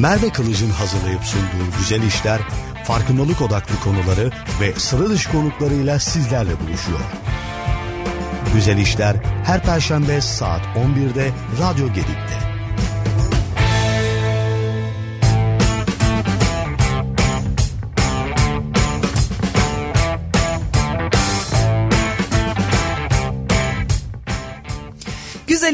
Merve Kılıç'ın hazırlayıp sunduğu güzel işler, farkındalık odaklı konuları ve sıra dışı konuklarıyla sizlerle buluşuyor. Güzel işler her perşembe saat 11'de Radyo Gedik'te.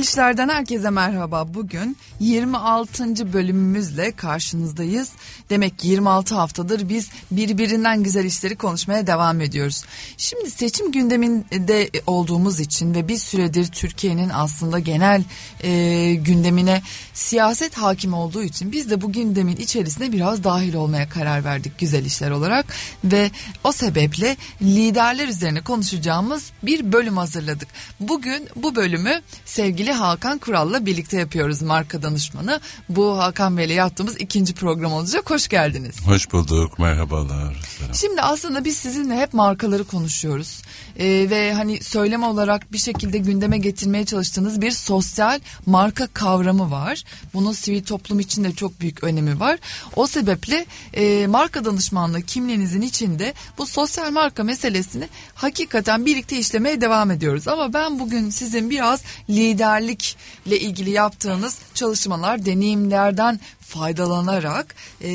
Güzel işlerden herkese merhaba. Bugün 26. bölümümüzle karşınızdayız. Demek ki 26 haftadır biz birbirinden güzel işleri konuşmaya devam ediyoruz. Şimdi seçim gündeminde olduğumuz için ve bir süredir Türkiye'nin aslında genel e, gündemine siyaset hakim olduğu için biz de bu gündemin içerisine biraz dahil olmaya karar verdik güzel işler olarak ve o sebeple liderler üzerine konuşacağımız bir bölüm hazırladık. Bugün bu bölümü sevgili Hakan Kural'la birlikte yapıyoruz marka danışmanı. Bu Hakan Bey'le yaptığımız ikinci program olacak. Hoş geldiniz. Hoş bulduk. Merhabalar. Selam. Şimdi aslında biz sizinle hep markaları konuşuyoruz. Ee, ve hani söyleme olarak bir şekilde gündeme getirmeye çalıştığınız bir sosyal marka kavramı var. Bunun sivil toplum için de çok büyük önemi var. O sebeple e, marka danışmanlığı kimliğinizin içinde bu sosyal marka meselesini hakikaten birlikte işlemeye devam ediyoruz. Ama ben bugün sizin biraz liderlikle ilgili yaptığınız çalışmalar, deneyimlerden faydalanarak e,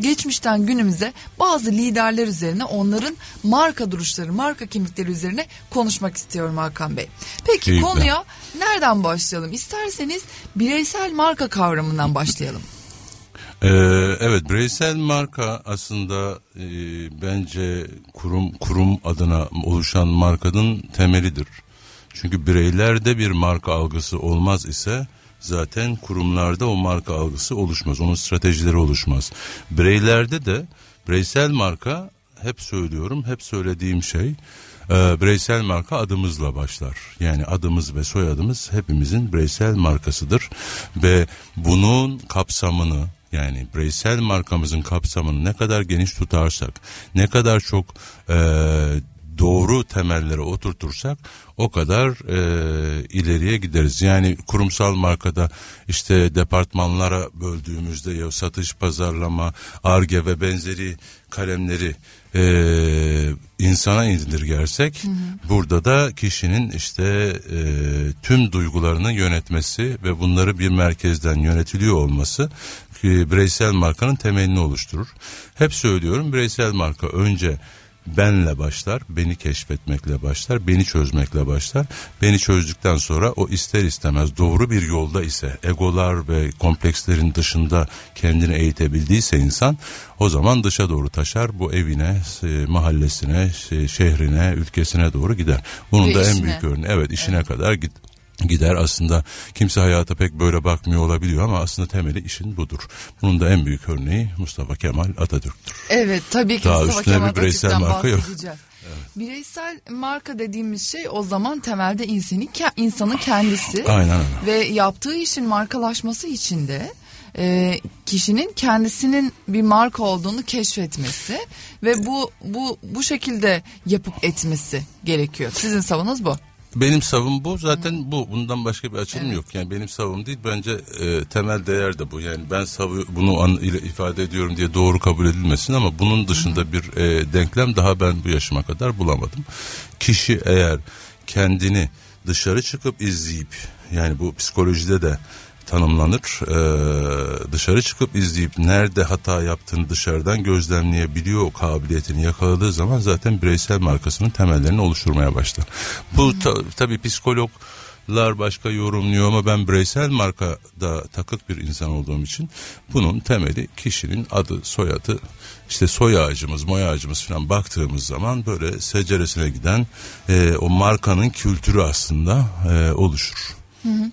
geçmişten günümüze bazı liderler üzerine onların marka duruşları, marka kimlikleri üzerine konuşmak istiyorum Hakan Bey. Peki Keyifle. konuya nereden başlayalım? İsterseniz bireysel marka kavramından başlayalım. Ee, evet bireysel marka aslında e, bence kurum kurum adına oluşan markanın temelidir. Çünkü bireylerde bir marka algısı olmaz ise zaten kurumlarda o marka algısı oluşmaz. Onun stratejileri oluşmaz. Bireylerde de bireysel marka hep söylüyorum, hep söylediğim şey e, bireysel marka adımızla başlar. Yani adımız ve soyadımız hepimizin bireysel markasıdır ve bunun kapsamını yani bireysel markamızın kapsamını ne kadar geniş tutarsak, ne kadar çok e, doğru temellere oturtursak o kadar e, ileriye gideriz. Yani kurumsal markada işte departmanlara böldüğümüzde ya satış, pazarlama, arge ve benzeri kalemleri e, insana indirgersek hı hı. burada da kişinin işte e, tüm duygularını yönetmesi ve bunları bir merkezden yönetiliyor olması e, bireysel markanın temelini oluşturur. Hep söylüyorum bireysel marka önce benle başlar, beni keşfetmekle başlar, beni çözmekle başlar. Beni çözdükten sonra o ister istemez doğru bir yolda ise egolar ve komplekslerin dışında kendini eğitebildiyse insan o zaman dışa doğru taşar. Bu evine, e, mahallesine, şehrine, ülkesine doğru gider. Bunun ve da işine. en büyük örneği evet işine evet. kadar git gider aslında kimse hayata pek böyle bakmıyor olabiliyor ama aslında temeli işin budur. Bunun da en büyük örneği Mustafa Kemal Atatürk'tür. Evet tabii ki Daha Mustafa Kemal bir bireysel marka yok. Evet. Bireysel marka dediğimiz şey o zaman temelde insanı, insanın kendisi. Aynen. Ve yaptığı işin markalaşması için de e, kişinin kendisinin bir marka olduğunu keşfetmesi ve bu bu bu şekilde yapıp etmesi gerekiyor. Sizin savunuz bu. Benim savım bu zaten bu bundan başka bir açılım evet. yok yani benim savım değil bence e, temel değer de bu yani ben savı bunu an, ile ifade ediyorum diye doğru kabul edilmesin ama bunun dışında Hı-hı. bir e, denklem daha ben bu yaşıma kadar bulamadım. Kişi eğer kendini dışarı çıkıp izleyip yani bu psikolojide de tanımlanır. Ee, dışarı çıkıp izleyip nerede hata yaptığını dışarıdan gözlemleyebiliyor o kabiliyetini yakaladığı zaman zaten bireysel markasının temellerini oluşturmaya başlar. Bu ta, tabii psikologlar başka yorumluyor ama ben bireysel markada takık bir insan olduğum için bunun temeli kişinin adı, soyadı, işte soy ağacımız, moy ağacımız falan baktığımız zaman böyle seceresine giden e, o markanın kültürü aslında e, oluşur. Hı hı.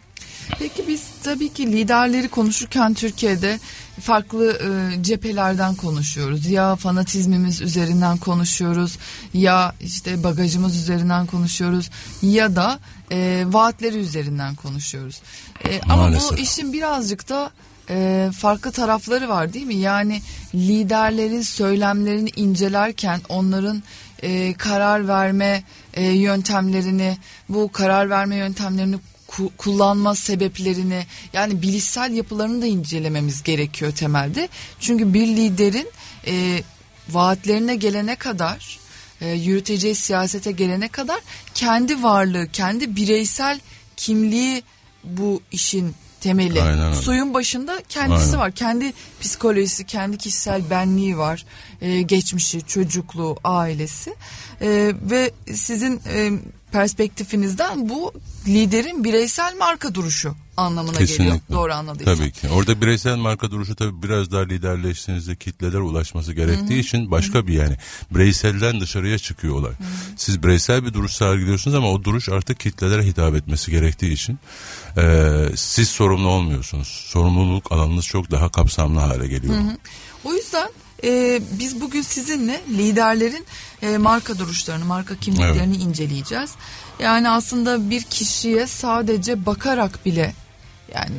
Peki biz tabii ki liderleri konuşurken Türkiye'de farklı e, cephelerden konuşuyoruz. Ya fanatizmimiz üzerinden konuşuyoruz ya işte bagajımız üzerinden konuşuyoruz ya da e, vaatleri üzerinden konuşuyoruz. E, ama bu işin birazcık da e, farklı tarafları var değil mi? Yani liderlerin söylemlerini incelerken onların e, karar verme e, yöntemlerini, bu karar verme yöntemlerini ku- kullanma sebeplerini yani bilişsel yapılarını da incelememiz gerekiyor temelde. Çünkü bir liderin e, vaatlerine gelene kadar e, yürüteceği siyasete gelene kadar kendi varlığı, kendi bireysel kimliği bu işin temeli. Aynen öyle. Suyun başında kendisi Aynen. var. Kendi psikolojisi, kendi kişisel benliği var. E, geçmişi, çocukluğu, ailesi. E, ve sizin e, perspektifinizden bu liderin bireysel marka duruşu anlamına geliyor. Kesinlikle. Doğru anladıysam. Tabii ki. Orada bireysel marka duruşu tabii biraz daha liderleştiğinizde kitlelere ulaşması gerektiği için başka bir yani bireyselden dışarıya çıkıyor olay. Siz bireysel bir duruş sergiliyorsunuz ama o duruş artık kitlelere hitap etmesi gerektiği için eee, siz sorumlu olmuyorsunuz. Sorumluluk alanınız çok daha kapsamlı hale geliyor. O yüzden e, biz bugün sizinle liderlerin e, marka duruşlarını, marka kimliklerini inceleyeceğiz. Yani aslında bir kişiye sadece bakarak bile yani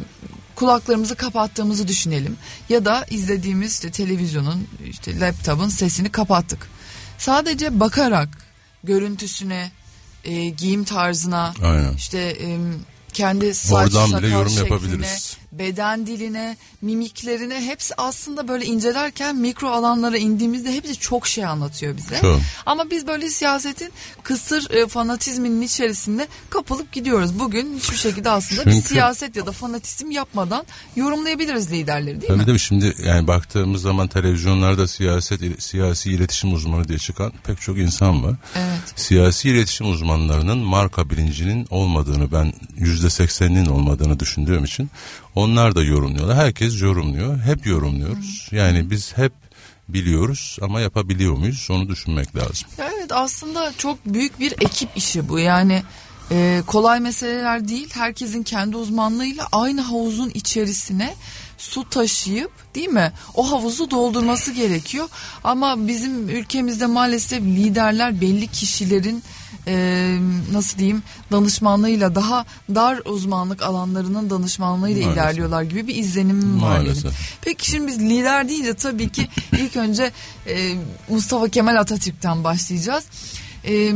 kulaklarımızı kapattığımızı düşünelim ya da izlediğimiz işte televizyonun işte laptopun sesini kapattık. Sadece bakarak görüntüsüne, e, giyim tarzına, Aynen. işte e, kendi saç Oradan bile yorum şekline, yapabiliriz. Beden diline, mimiklerine hepsi aslında böyle incelerken mikro alanlara indiğimizde hepsi çok şey anlatıyor bize. Çok. Ama biz böyle siyasetin kısır e, fanatizminin içerisinde kapılıp gidiyoruz. Bugün hiçbir şekilde aslında bir Çünkü- siyaset ya da fanatizm yapmadan yorumlayabiliriz liderleri değil mi? Tabii mi? Şimdi yani baktığımız zaman televizyonlarda siyaset siyasi iletişim uzmanı diye çıkan pek çok insan var. Evet. Siyasi iletişim uzmanlarının marka bilincinin olmadığını ben yüzde sekseninin olmadığını düşündüğüm için onlar da yorumluyorlar. Herkes yorumluyor. Hep yorumluyoruz. Yani biz hep biliyoruz ama yapabiliyor muyuz onu düşünmek lazım. Evet aslında çok büyük bir ekip işi bu yani e, kolay meseleler değil herkesin kendi uzmanlığıyla aynı havuzun içerisine su taşıyıp değil mi o havuzu doldurması gerekiyor ama bizim ülkemizde maalesef liderler belli kişilerin e, nasıl diyeyim danışmanlığıyla daha dar uzmanlık alanlarının danışmanlığıyla Maalesef. ilerliyorlar gibi bir izlenim var benim. Peki şimdi biz lider deyince tabii ki ilk önce e, Mustafa Kemal Atatürk'ten başlayacağız. E,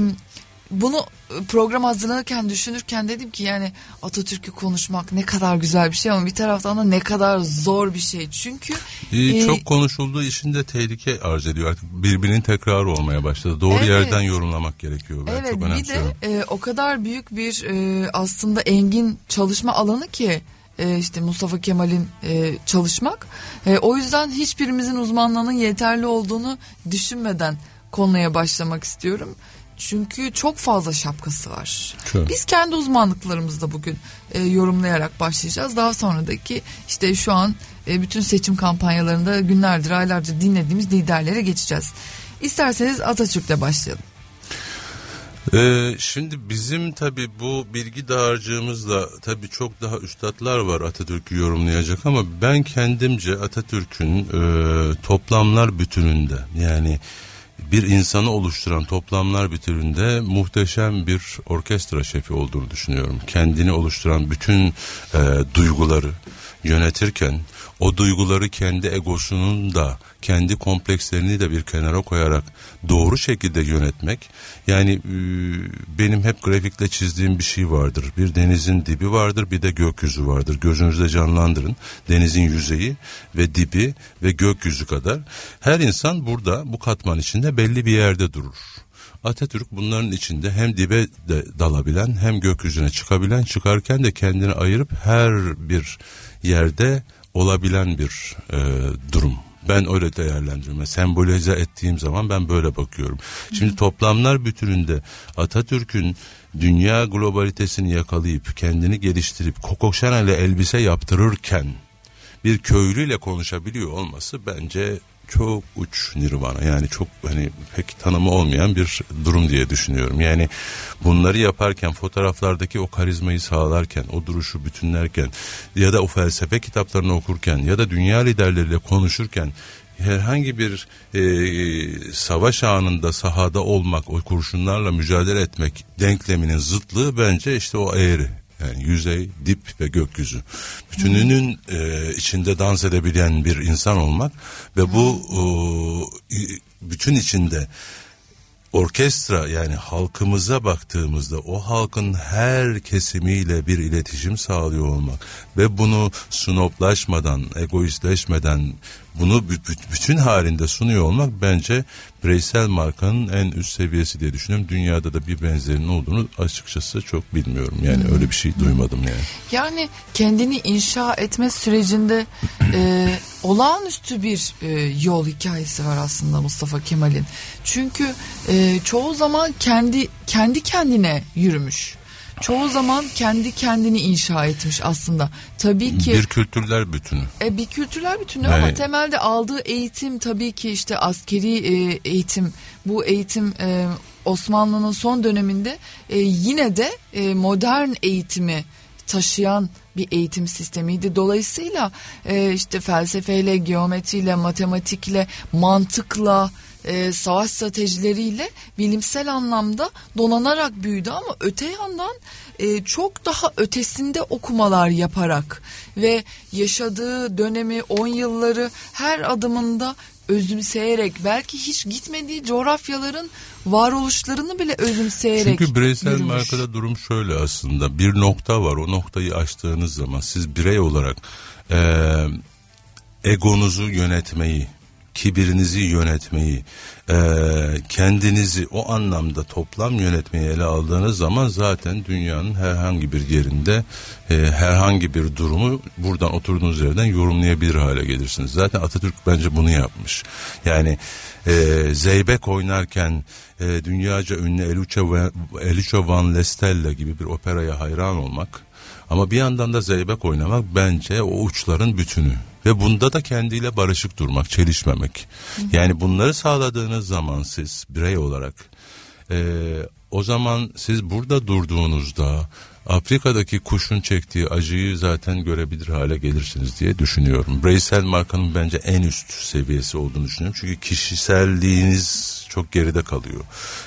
bunu program hazırlanırken düşünürken dedim ki yani Atatürk'ü konuşmak ne kadar güzel bir şey ama bir taraftan da ne kadar zor bir şey. Çünkü Ee, e, çok konuşulduğu için de tehlike arz ediyor. Artık birbirinin tekrarı olmaya başladı. Doğru Evet. yerden yorumlamak gerekiyor. Ben Evet çok bir de e, o kadar büyük bir e, aslında engin çalışma alanı ki e, işte Mustafa Kemal'in e, çalışmak. E, o yüzden hiçbirimizin uzmanlığının yeterli olduğunu düşünmeden konuya başlamak istiyorum. Çünkü çok fazla şapkası var. Çok. Biz kendi uzmanlıklarımızda bugün e, yorumlayarak başlayacağız. Daha sonradaki işte şu an e, bütün seçim kampanyalarında günlerdir aylardır dinlediğimiz liderlere geçeceğiz. İsterseniz Atatürk'le başlayalım. Ee, şimdi bizim tabi bu bilgi dağarcığımızda tabi çok daha üstadlar var Atatürk'ü yorumlayacak ama ben kendimce Atatürk'ün e, toplamlar bütününde yani bir insanı oluşturan toplamlar bütününde muhteşem bir orkestra şefi olduğunu düşünüyorum. Kendini oluşturan bütün e, duyguları yönetirken o duyguları kendi egosunun da kendi komplekslerini de bir kenara koyarak doğru şekilde yönetmek yani e, benim hep grafikle çizdiğim bir şey vardır. Bir denizin dibi vardır bir de gökyüzü vardır. Gözünüzde canlandırın. Denizin yüzeyi ve dibi ve gökyüzü kadar. Her insan burada bu katman içinde belli bir yerde durur. Atatürk bunların içinde hem dibe de dalabilen hem gökyüzüne çıkabilen çıkarken de kendini ayırıp her bir yerde olabilen bir e, durum. Ben öyle değerlendiriyorum. Sembolize ettiğim zaman ben böyle bakıyorum. Şimdi toplamlar bütününde Atatürk'ün dünya globalitesini yakalayıp kendini geliştirip Coco Chanel'e elbise yaptırırken bir köylüyle konuşabiliyor olması bence çok uç nirvana yani çok hani pek tanımı olmayan bir durum diye düşünüyorum. Yani bunları yaparken fotoğraflardaki o karizmayı sağlarken o duruşu bütünlerken ya da o felsefe kitaplarını okurken ya da dünya liderleriyle konuşurken herhangi bir e, savaş anında sahada olmak o kurşunlarla mücadele etmek denkleminin zıtlığı bence işte o eğri yani yüzey, dip ve gökyüzü. Bütününün e, içinde dans edebilen bir insan olmak ve bu e, bütün içinde orkestra yani halkımıza baktığımızda o halkın her kesimiyle bir iletişim sağlıyor olmak ve bunu snoplaşmadan, egoistleşmeden bunu bütün halinde sunuyor olmak bence bireysel markanın en üst seviyesi diye düşünüyorum. Dünyada da bir benzerinin olduğunu açıkçası çok bilmiyorum. Yani hmm. öyle bir şey duymadım yani. Yani kendini inşa etme sürecinde e, olağanüstü bir e, yol hikayesi var aslında Mustafa Kemal'in. Çünkü e, çoğu zaman kendi kendi kendine yürümüş çoğu zaman kendi kendini inşa etmiş aslında. Tabii ki bir kültürler bütünü. E, bir kültürler bütünü yani, ama temelde aldığı eğitim tabii ki işte askeri e, eğitim. Bu eğitim e, Osmanlı'nın son döneminde e, yine de e, modern eğitimi taşıyan bir eğitim sistemiydi. Dolayısıyla e, işte felsefeyle, geometriyle, matematikle, mantıkla, e, savaş stratejileriyle bilimsel anlamda donanarak büyüdü ama öte yandan e, çok daha ötesinde okumalar yaparak ve yaşadığı dönemi 10 yılları her adımında özümseyerek belki hiç gitmediği coğrafyaların varoluşlarını bile özümseyerek Çünkü bireysel yürümüş. markada durum şöyle aslında bir nokta var o noktayı aştığınız zaman siz birey olarak e, egonuzu yönetmeyi kibirinizi yönetmeyi, e, kendinizi o anlamda toplam yönetmeyi ele aldığınız zaman zaten dünyanın herhangi bir yerinde e, herhangi bir durumu buradan oturduğunuz yerden yorumlayabilir hale gelirsiniz. Zaten Atatürk bence bunu yapmış. Yani e, Zeybek oynarken e, dünyaca ünlü Eluça Van Lestella gibi bir operaya hayran olmak ama bir yandan da zeybek oynamak bence o uçların bütünü. Ve bunda da kendiyle barışık durmak, çelişmemek. Yani bunları sağladığınız zaman siz birey olarak e, o zaman siz burada durduğunuzda Afrika'daki kuşun çektiği acıyı zaten görebilir hale gelirsiniz diye düşünüyorum. Bireysel markanın bence en üst seviyesi olduğunu düşünüyorum. Çünkü kişiselliğiniz çok geride kalıyor.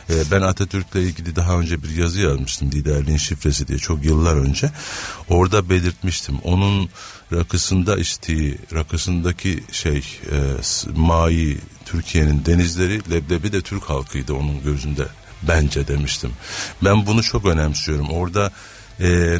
E, ben Atatürk'le ilgili daha önce bir yazı yazmıştım liderliğin şifresi diye çok yıllar önce. Orada belirtmiştim. Onun rakısında içtiği, rakısındaki şey e, mayi Türkiye'nin denizleri leblebi de Türk halkıydı onun gözünde bence demiştim. Ben bunu çok önemsiyorum. Orada e,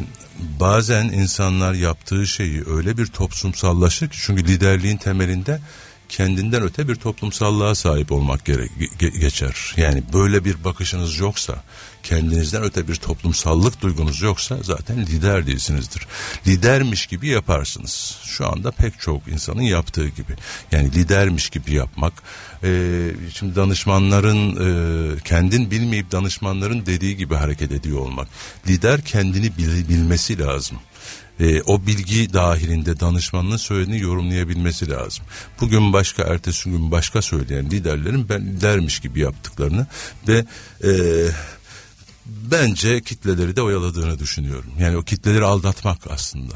bazen insanlar yaptığı şeyi öyle bir toplumsallaşır ki çünkü liderliğin temelinde kendinden öte bir toplumsallığa sahip olmak gerek, ge- geçer. Yani böyle bir bakışınız yoksa, kendinizden öte bir toplumsallık duygunuz yoksa zaten lider değilsinizdir. Lidermiş gibi yaparsınız. Şu anda pek çok insanın yaptığı gibi. Yani lidermiş gibi yapmak. Ee, şimdi danışmanların e, kendin bilmeyip danışmanların dediği gibi hareket ediyor olmak. Lider kendini bil, bilmesi lazım e, o bilgi dahilinde danışmanın söylediğini yorumlayabilmesi lazım. Bugün başka, ertesi gün başka söyleyen liderlerin ben lidermiş gibi yaptıklarını ve e, bence kitleleri de oyaladığını düşünüyorum. Yani o kitleleri aldatmak aslında.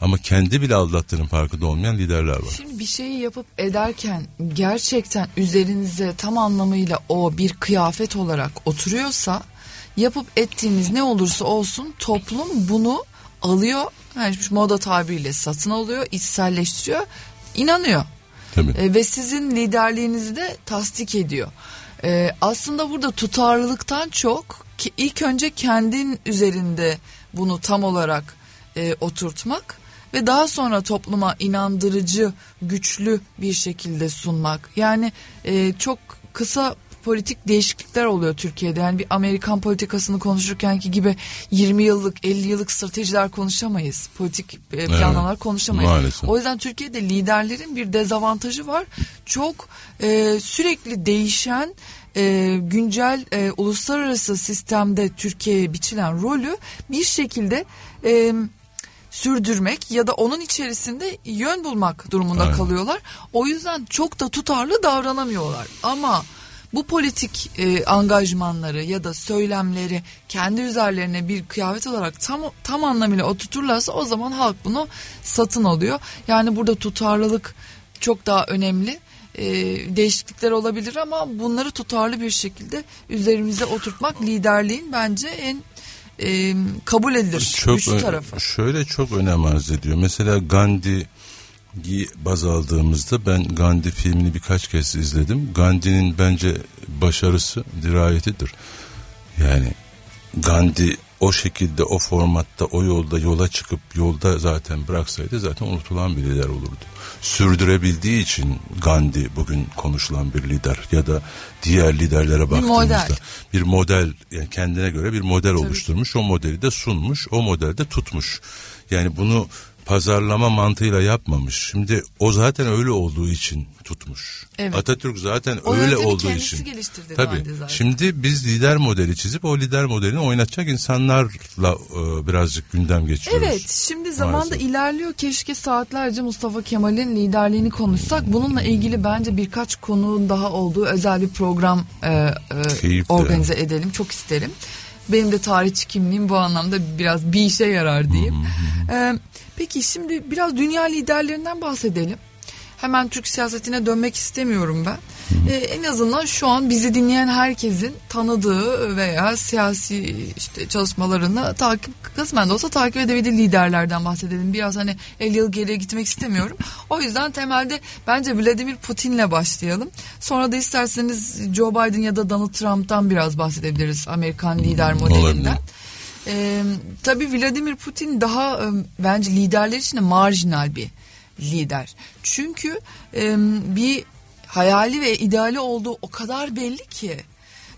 Ama kendi bile aldattığının farkında olmayan liderler var. Şimdi bir şeyi yapıp ederken gerçekten üzerinize tam anlamıyla o bir kıyafet olarak oturuyorsa yapıp ettiğiniz ne olursa olsun toplum bunu alıyor yani moda tabiriyle satın alıyor, içselleştiriyor, inanıyor. Tabii. E, ve sizin liderliğinizi de tasdik ediyor. E, aslında burada tutarlılıktan çok ilk önce kendin üzerinde bunu tam olarak e, oturtmak ve daha sonra topluma inandırıcı, güçlü bir şekilde sunmak. Yani e, çok kısa politik değişiklikler oluyor Türkiye'de. Yani bir Amerikan politikasını konuşurkenki gibi 20 yıllık 50 yıllık stratejiler konuşamayız. Politik e, planlamalar evet, konuşamayız. Maalesef. O yüzden Türkiye'de liderlerin bir dezavantajı var. Çok e, sürekli değişen e, güncel e, uluslararası sistemde Türkiye'ye biçilen rolü bir şekilde e, sürdürmek ya da onun içerisinde yön bulmak durumunda Aynen. kalıyorlar. O yüzden çok da tutarlı davranamıyorlar. Ama bu politik e, angajmanları ya da söylemleri kendi üzerlerine bir kıyafet olarak tam tam anlamıyla oturturlarsa o zaman halk bunu satın alıyor. Yani burada tutarlılık çok daha önemli. E, değişiklikler olabilir ama bunları tutarlı bir şekilde üzerimize oturtmak liderliğin bence en e, kabul edilir çok, güçlü tarafı. Şöyle çok önem arz ediyor. Mesela Gandhi baz aldığımızda ben Gandhi filmini birkaç kez izledim. Gandhi'nin bence başarısı dirayetidir. Yani Gandhi o şekilde o formatta o yolda yola çıkıp yolda zaten bıraksaydı zaten unutulan bir lider olurdu. Sürdürebildiği için Gandhi bugün konuşulan bir lider ya da diğer liderlere baktığımızda bir model, bir model yani kendine göre bir model Tabii. oluşturmuş. O modeli de sunmuş. O modeli de tutmuş. Yani bunu pazarlama mantığıyla yapmamış. Şimdi o zaten öyle olduğu için tutmuş. Evet. Atatürk zaten o öyle olduğu için. geliştirdi Tabii. Zaten. Şimdi biz lider modeli çizip o lider modelini oynatacak insanlarla e, birazcık gündem geçiyoruz. Evet. Şimdi zamanda ilerliyor. Keşke saatlerce Mustafa Kemal'in liderliğini konuşsak. Bununla ilgili bence birkaç konu daha olduğu özel bir program e, e, organize edelim. Çok isterim. Benim de tarihçi kimliğim bu anlamda biraz bir işe yarar diyeyim. ee, peki şimdi biraz dünya liderlerinden bahsedelim. Hemen Türk siyasetine dönmek istemiyorum ben. Ee, en azından şu an bizi dinleyen herkesin tanıdığı veya siyasi işte çalışmalarını takip kısmen de olsa takip edebildiği liderlerden bahsedelim. Biraz hani 50 yıl geriye gitmek istemiyorum. O yüzden temelde bence Vladimir Putin'le başlayalım. Sonra da isterseniz Joe Biden ya da Donald Trump'tan biraz bahsedebiliriz Amerikan lider modelinden. Ee, tabii Vladimir Putin daha e, bence liderler için de marjinal bir lider. Çünkü e, bir hayali ve ideali olduğu o kadar belli ki.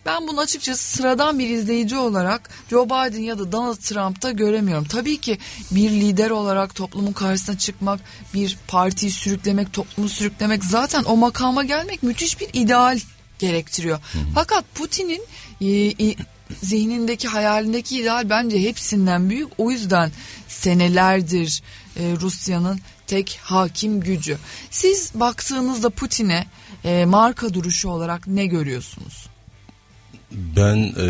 Ben bunu açıkçası sıradan bir izleyici olarak Joe Biden ya da Donald Trump'ta göremiyorum. Tabii ki bir lider olarak toplumun karşısına çıkmak, bir partiyi sürüklemek, toplumu sürüklemek zaten o makama gelmek müthiş bir ideal gerektiriyor. Fakat Putin'in e, e, zihnindeki hayalindeki ideal bence hepsinden büyük. O yüzden senelerdir e, Rusya'nın tek hakim gücü. Siz baktığınızda Putin'e e, marka duruşu olarak ne görüyorsunuz? Ben e,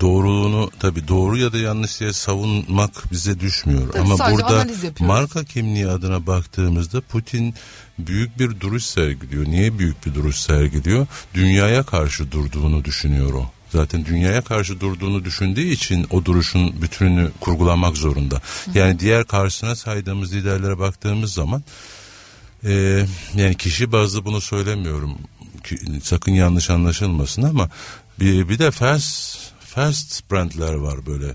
doğruluğunu tabi doğru ya da yanlış diye savunmak bize düşmüyor. Tabii Ama burada marka kimliği adına baktığımızda Putin büyük bir duruş sergiliyor. Niye büyük bir duruş sergiliyor? Dünyaya karşı durduğunu düşünüyor o zaten dünyaya karşı durduğunu düşündüğü için o duruşun bütününü kurgulamak zorunda. Yani diğer karşısına saydığımız liderlere baktığımız zaman e, yani kişi bazlı bunu söylemiyorum. Sakın yanlış anlaşılmasın ama bir, bir de fast fast brandler var böyle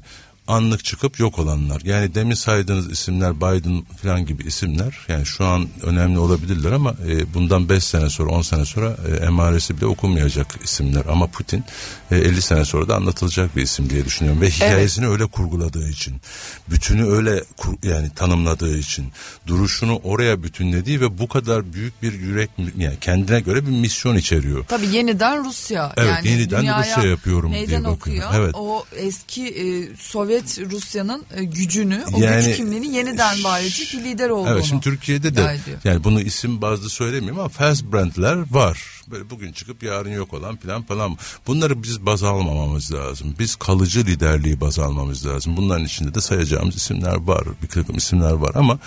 anlık çıkıp yok olanlar. Yani demin saydığınız isimler Biden falan gibi isimler yani şu an önemli olabilirler ama e, bundan 5 sene sonra 10 sene sonra e, emaresi bile okunmayacak isimler. Ama Putin e, 50 sene sonra da anlatılacak bir isim diye düşünüyorum. Ve hikayesini evet. öyle kurguladığı için, bütünü öyle kur, yani tanımladığı için, duruşunu oraya bütünlediği ve bu kadar büyük bir yürek yani kendine göre bir misyon içeriyor. Tabii yeniden Rusya. Evet yani yeniden Rusya yapıyorum diye bakıyor. Okuyor. Evet. O eski e, Sovyet Sovyet Rusya'nın e, gücünü, o yani, güç kimliğini yeniden var edecek bir lider olduğunu. Evet şimdi Türkiye'de de yani bunu isim bazlı söylemiyorum ama fast brandler var. Böyle bugün çıkıp yarın yok olan plan falan. Bunları biz baz almamamız lazım. Biz kalıcı liderliği baz almamız lazım. Bunların içinde de sayacağımız isimler var. Bir takım isimler var ama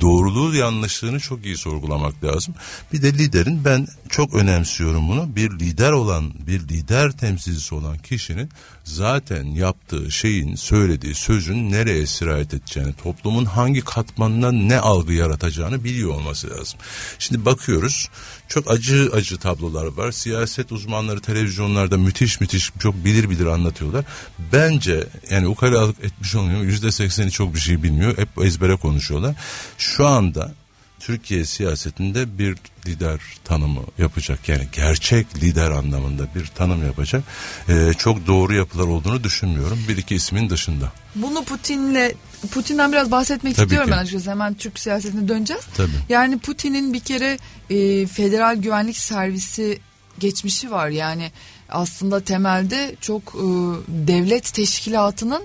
doğruluğu yanlışlığını çok iyi sorgulamak lazım. Bir de liderin ben çok önemsiyorum bunu. Bir lider olan, bir lider temsilcisi olan kişinin zaten yaptığı şeyin, söylediği sözün nereye sirayet edeceğini, toplumun hangi katmanına ne algı yaratacağını biliyor olması lazım. Şimdi bakıyoruz çok acı acı tablolar var. Siyaset uzmanları televizyonlarda müthiş müthiş çok bilir bilir anlatıyorlar. Bence yani ukalalık etmiş olmuyor. Yüzde sekseni çok bir şey bilmiyor. Hep ezbere konuşuyorlar. Şu anda Türkiye siyasetinde bir lider tanımı yapacak. Yani gerçek lider anlamında bir tanım yapacak. Ee, çok doğru yapılar olduğunu düşünmüyorum. Bir iki ismin dışında. Bunu Putin'le Putin'den biraz bahsetmek Tabii istiyorum ki. ben açıkçası. Hemen Türk siyasetine döneceğiz. Tabii. Yani Putin'in bir kere e, Federal Güvenlik Servisi geçmişi var. Yani aslında temelde çok e, devlet teşkilatının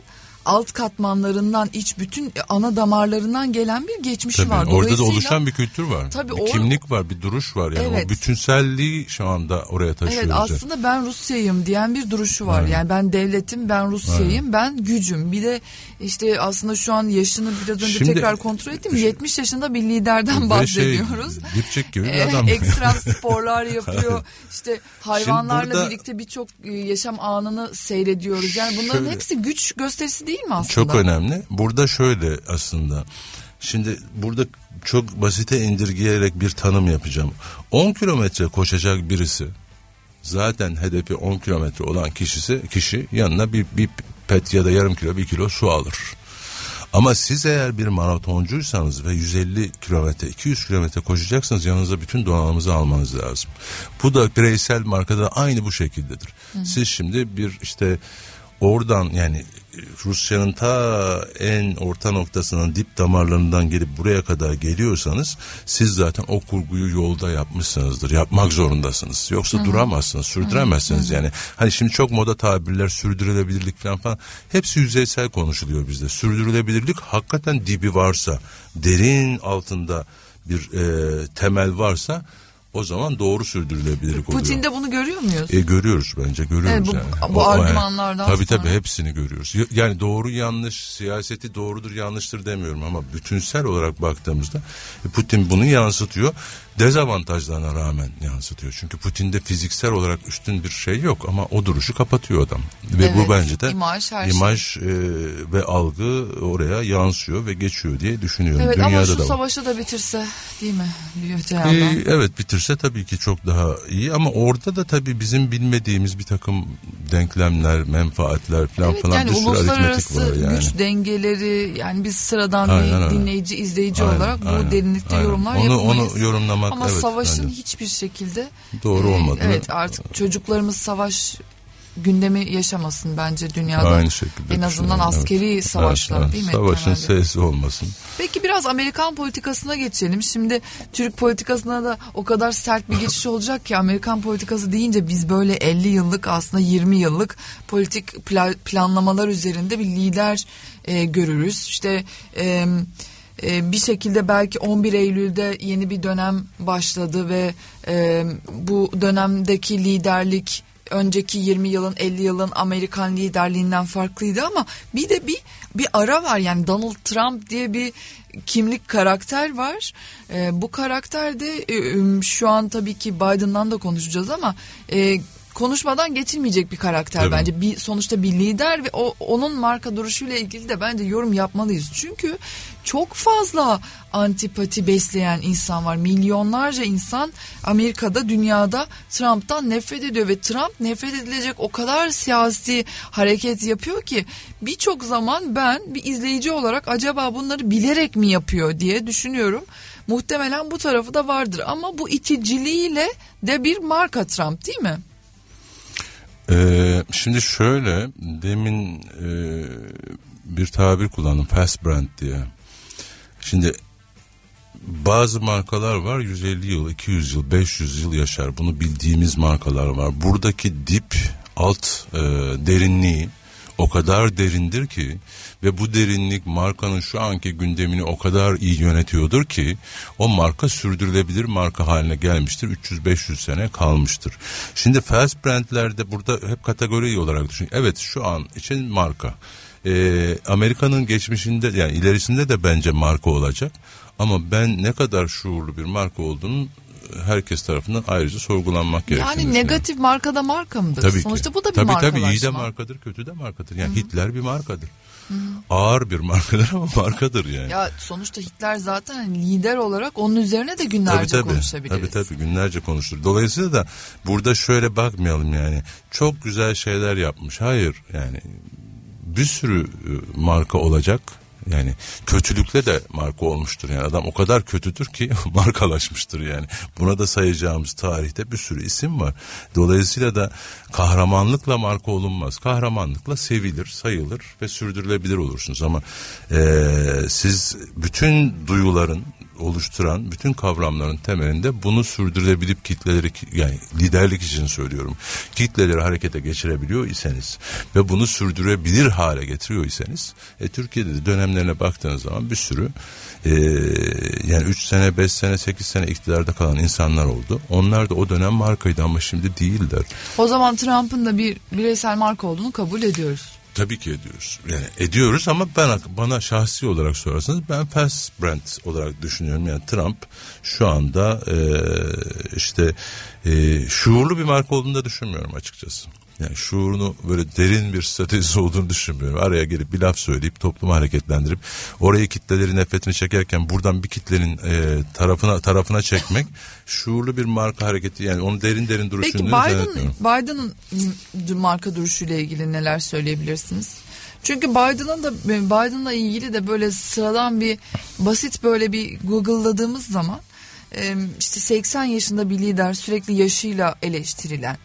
alt katmanlarından iç bütün ana damarlarından gelen bir geçmişi tabii, var. Orada da oluşan bir kültür var. Tabii bir or- kimlik var, bir duruş var. Yani evet. o bütünselliği şu anda oraya taşıyoruz. Evet aslında ben Rusya'yım diyen bir duruşu var. Aynen. Yani ben devletim, ben Rusya'yım, Aynen. ben gücüm. Bir de işte aslında şu an yaşını biraz önce Şimdi, tekrar kontrol ettim. Şu, 70 yaşında bir liderden şey, bahsediyoruz. Şey, Dipçik gibi bir adam. Ekstrem sporlar yapıyor. İşte hayvanlarla burada, birlikte birçok e, yaşam anını seyrediyoruz. Yani bunların şöyle, hepsi güç gösterisi değil değil mi aslında? Çok önemli. Burada şöyle aslında Şimdi burada çok basite indirgeyerek bir tanım yapacağım. 10 kilometre koşacak birisi zaten hedefi 10 kilometre olan kişisi kişi yanına bir, bir pet ya da yarım kilo bir kilo su alır. Ama siz eğer bir maratoncuysanız ve 150 kilometre 200 kilometre koşacaksınız yanınıza bütün donanımınızı almanız lazım. Bu da bireysel markada aynı bu şekildedir. Hı. Siz şimdi bir işte oradan yani Rusya'nın ta en orta noktasının dip damarlarından gelip buraya kadar geliyorsanız siz zaten o kurguyu yolda yapmışsınızdır. Yapmak zorundasınız. Yoksa Hı-hı. duramazsınız, sürdüremezsiniz Hı-hı. yani. Hani şimdi çok moda tabirler sürdürülebilirlik falan falan hepsi yüzeysel konuşuluyor bizde. Sürdürülebilirlik hakikaten dibi varsa, derin altında bir e, temel varsa o zaman doğru sürdürülebilirlik oluyor. Putin'de bunu görüyor muyuz? E, görüyoruz bence görüyoruz evet, bu, yani. Bu o, argümanlardan yani, Tabii sonra. tabii hepsini görüyoruz. Yani doğru yanlış siyaseti doğrudur yanlıştır demiyorum ama bütünsel olarak baktığımızda e, Putin bunu yansıtıyor dezavantajlarına rağmen yansıtıyor. Çünkü Putin'de fiziksel olarak üstün bir şey yok ama o duruşu kapatıyor adam. Ve evet, bu bence de imaj, her imaj şey. e, ve algı oraya yansıyor ve geçiyor diye düşünüyorum. Evet Dünyada ama şu da savaşı da bitirse değil mi? Ee, evet bitirse tabii ki çok daha iyi ama orada da tabii bizim bilmediğimiz bir takım denklemler, menfaatler falan evet, falan yani bir sürü aritmetik var yani. güç dengeleri yani biz sıradan aynen, bir dinleyici, izleyici aynen, olarak bu aynen, derinlikte aynen. yorumlar onu, yapamayız. Onu yorumlamak olmak Ama evet, savaşın bence. hiçbir şekilde doğru e, olmadı. Evet artık çocuklarımız savaş gündemi yaşamasın bence dünyada. Aynı şekilde. En azından askeri evet. savaşlar evet, değil mi? Savaşın sesi olmasın. Peki biraz Amerikan politikasına geçelim. Şimdi Türk politikasına da o kadar sert bir geçiş olacak ki Amerikan politikası deyince biz böyle 50 yıllık aslında 20 yıllık politik planlamalar üzerinde bir lider e, görürüz. İşte e, e, bir şekilde belki 11 Eylül'de yeni bir dönem başladı ve e, bu dönemdeki liderlik önceki 20 yılın 50 yılın Amerikan liderliğinden farklıydı ama bir de bir bir ara var yani Donald Trump diye bir kimlik karakter var. E, bu karakter de e, şu an tabii ki Biden'dan da konuşacağız ama e, konuşmadan geçilmeyecek bir karakter Tabii. bence. Bir sonuçta bir lider ve o onun marka duruşuyla ilgili de bence yorum yapmalıyız. Çünkü çok fazla antipati besleyen insan var. Milyonlarca insan Amerika'da, dünyada Trump'tan nefret ediyor ve Trump nefret edilecek o kadar siyasi hareket yapıyor ki birçok zaman ben bir izleyici olarak acaba bunları bilerek mi yapıyor diye düşünüyorum. Muhtemelen bu tarafı da vardır ama bu iticiliğiyle de bir marka Trump değil mi? Ee, şimdi şöyle demin e, bir tabir kullandım fast brand diye. Şimdi bazı markalar var 150 yıl, 200 yıl, 500 yıl yaşar. Bunu bildiğimiz markalar var. Buradaki dip alt e, derinliği o kadar derindir ki ve bu derinlik markanın şu anki gündemini o kadar iyi yönetiyordur ki o marka sürdürülebilir marka haline gelmiştir. 300-500 sene kalmıştır. Şimdi fast brandlerde burada hep kategori olarak düşün. Evet şu an için marka. Ee, Amerika'nın geçmişinde yani ilerisinde de bence marka olacak. Ama ben ne kadar şuurlu bir marka olduğunu herkes tarafından ayrıca sorgulanmak gerekiyor. Yani negatif markada marka mıdır? Tabii Sonuçta ki. bu da bir tabii, markalaşma. Tabii iyi de markadır, kötü de markadır. Yani Hı-hı. Hitler bir markadır. Hı-hı. Ağır bir markadır ama markadır yani. Ya sonuçta Hitler zaten lider olarak onun üzerine de günlerce tabii, tabii, konuşabiliriz. Tabii tabii günlerce konuşulur. Dolayısıyla da burada şöyle bakmayalım yani. Çok güzel şeyler yapmış. Hayır yani bir sürü e, marka olacak yani kötülükle de marka olmuştur. Yani adam o kadar kötüdür ki markalaşmıştır yani. Buna da sayacağımız tarihte bir sürü isim var. Dolayısıyla da kahramanlıkla marka olunmaz. Kahramanlıkla sevilir, sayılır ve sürdürülebilir olursunuz. Ama e, siz bütün duyuların oluşturan bütün kavramların temelinde bunu sürdürebilip kitleleri yani liderlik için söylüyorum. Kitleleri harekete geçirebiliyor iseniz ve bunu sürdürebilir hale getiriyor iseniz e, Türkiye'de de dönemlerine baktığınız zaman bir sürü e, yani 3 sene 5 sene 8 sene iktidarda kalan insanlar oldu. Onlar da o dönem markaydı ama şimdi değiller. O zaman Trump'ın da bir bireysel marka olduğunu kabul ediyoruz. Tabii ki ediyoruz. Yani ediyoruz ama ben bana şahsi olarak sorarsanız ben fast brand olarak düşünüyorum. Yani Trump şu anda e, işte e, şuurlu bir marka olduğunu da düşünmüyorum açıkçası. Yani şuurunu böyle derin bir stratejisi olduğunu düşünmüyorum. Araya gelip bir laf söyleyip toplumu hareketlendirip orayı kitleleri nefretini çekerken buradan bir kitlenin e, tarafına tarafına çekmek şuurlu bir marka hareketi yani onu derin derin Peki duruşunu Biden, Biden'ın marka duruşuyla ilgili neler söyleyebilirsiniz? Çünkü Biden'ın da Biden'la ilgili de böyle sıradan bir basit böyle bir Google'ladığımız zaman işte 80 yaşında bir lider sürekli yaşıyla eleştirilen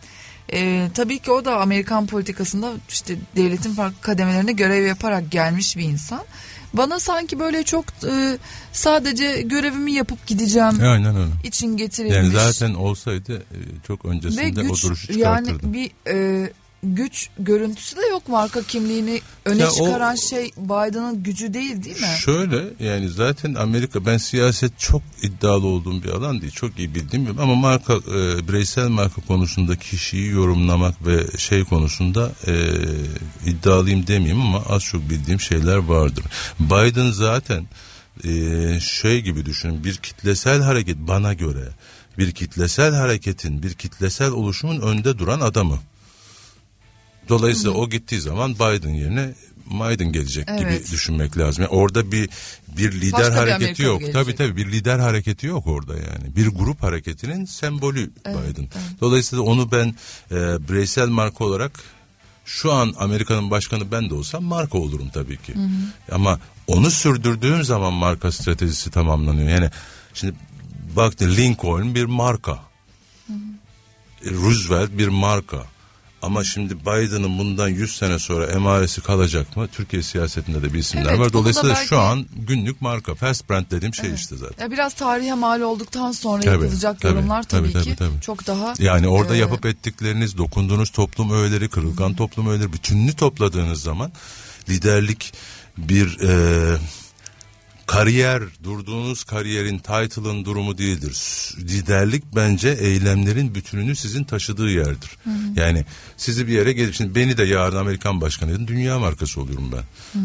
e, tabii ki o da Amerikan politikasında işte devletin farklı kademelerine görev yaparak gelmiş bir insan. Bana sanki böyle çok e, sadece görevimi yapıp gideceğim Aynen öyle. için getirilmiş. Yani zaten olsaydı e, çok öncesinde Ve güç, o duruşu çıkartırdı. Yani bir e, güç görüntüsü de yok marka kimliğini öne Ya o- çıkaran şey Biden'ın gücü değil değil mi? Şöyle yani zaten Amerika ben siyaset çok iddialı olduğum bir alan değil. Çok iyi bildiğim bir ama marka e, bireysel marka konusunda kişiyi yorumlamak ve şey konusunda e, iddialıyım demeyeyim ama az çok bildiğim şeyler vardır. Biden zaten e, şey gibi düşünün bir kitlesel hareket bana göre bir kitlesel hareketin bir kitlesel oluşumun önde duran adamı. Dolayısıyla o gittiği zaman Biden yerine Biden gelecek gibi Evet. düşünmek lazım. Yani orada bir bir lider Başka bir hareketi Amerikalı yok. gelecek. Tabii tabii bir lider hareketi yok orada yani. Bir grup hareketinin sembolü Biden. Dolayısıyla onu ben e, bireysel marka olarak şu an Amerika'nın başkanı ben de olsam marka olurum tabii ki. Ama onu sürdürdüğüm zaman marka stratejisi tamamlanıyor. Yani şimdi baktın Lincoln bir marka. E, Roosevelt bir marka. Ama şimdi Biden'ın bundan 100 sene sonra emaresi kalacak mı? Türkiye siyasetinde de bir isimler Evet, var. Dolayısıyla belki- şu an günlük marka. Fast brand dediğim şey işte zaten. Ya biraz tarihe mal olduktan sonra Tabii, yapılacak tabii, yorumlar tabii, tabii, ki tabii, tabii. çok daha Yani orada e, yapıp ettikleriniz, dokunduğunuz toplum öğeleri, kırılgan toplum öğeleri bütününü topladığınız zaman liderlik bir e, kariyer, durduğunuz kariyerin, title'ın durumu değildir. Liderlik bence eylemlerin bütününü sizin taşıdığı yerdir. Yani sizi bir yere gelip, şimdi beni de yarın Amerikan başkanı edin, dünya markası oluyorum ben.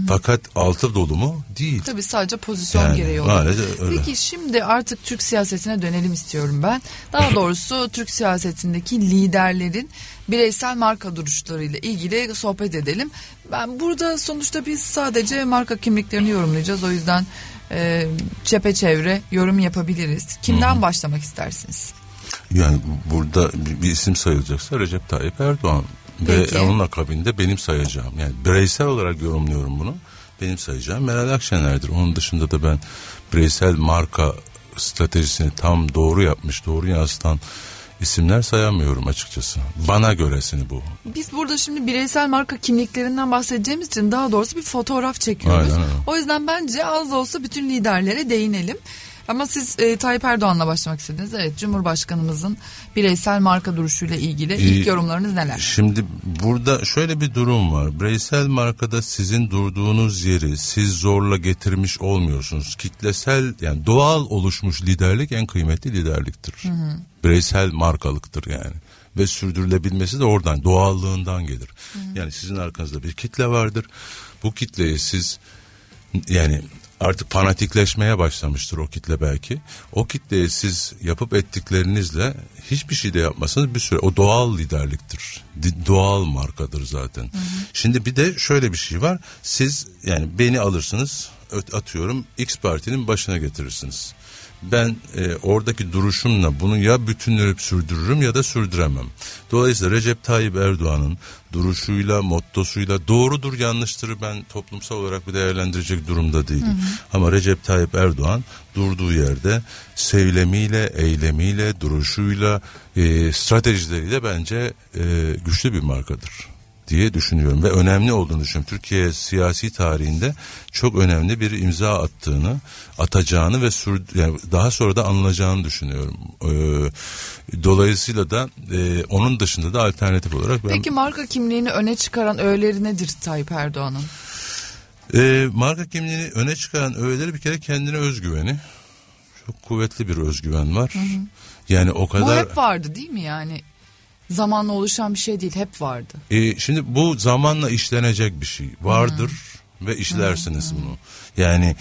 Fakat altı dolu mu? Değil. Tabii sadece pozisyon Yani, gereği oluyor. maalesef öyle. Peki şimdi artık Türk siyasetine dönelim istiyorum ben. Daha doğrusu Türk siyasetindeki liderlerin bireysel marka duruşlarıyla ilgili sohbet edelim. Ben burada sonuçta biz sadece marka kimliklerini yorumlayacağız. O yüzden e, çepeçevre yorum yapabiliriz. Kimden başlamak istersiniz? Yani burada bir, bir isim sayılacaksa Recep Tayyip Erdoğan Peki. ve onun akabinde benim sayacağım. Yani bireysel olarak yorumluyorum bunu. Benim sayacağım Meral Akşener'dir. Onun dışında da ben bireysel marka stratejisini tam doğru yapmış, doğru yansıtan isimler sayamıyorum açıkçası. Bana göresini bu. Biz burada şimdi bireysel marka kimliklerinden bahsedeceğimiz için daha doğrusu bir fotoğraf çekiyoruz. Aynen. O yüzden bence az da olsa bütün liderlere değinelim. Ama siz e, Tayyip Erdoğan'la başlamak istediniz. Evet Cumhurbaşkanımızın bireysel marka duruşuyla ilgili ilk Ee, yorumlarınız neler? Şimdi burada şöyle bir durum var. Bireysel markada sizin durduğunuz yeri siz zorla getirmiş olmuyorsunuz. Kitlesel yani doğal oluşmuş liderlik en kıymetli liderliktir. Bireysel markalıktır yani. Ve sürdürülebilmesi de oradan doğallığından gelir. Yani sizin arkanızda bir kitle vardır. Bu kitleyi siz yani artık fanatikleşmeye başlamıştır o kitle belki. O kitleye siz yapıp ettiklerinizle hiçbir şey de yapmasanız bir süre o doğal liderliktir. Doğal markadır zaten. Şimdi bir de şöyle bir şey var. Siz yani beni alırsınız atıyorum X partinin başına getirirsiniz. Ben e, oradaki duruşumla bunu ya bütünleyip sürdürürüm ya da sürdüremem. Dolayısıyla Recep Tayyip Erdoğan'ın duruşuyla, mottosuyla doğrudur yanlıştır ben toplumsal olarak bir değerlendirecek durumda değilim. Ama Recep Tayyip Erdoğan durduğu yerde söylemiyle, eylemiyle, duruşuyla, e, stratejileriyle bence e, güçlü bir markadır diye düşünüyorum ve önemli olduğunu düşünüyorum. Türkiye siyasi tarihinde çok önemli bir imza attığını, atacağını ve sür, yani daha sonra da anılacağını düşünüyorum. Ee, dolayısıyla da e, onun dışında da alternatif olarak ben Peki marka kimliğini öne çıkaran öğeleri nedir Tayyip Erdoğan'ın? e, marka kimliğini öne çıkaran öğeleri bir kere kendine özgüveni. Çok kuvvetli bir özgüven var. Yani o Bu kadar hep vardı değil mi yani? Zamanla oluşan bir şey değil hep vardı. E, şimdi bu zamanla işlenecek bir şey. Vardır ve işlersiniz bunu. Yani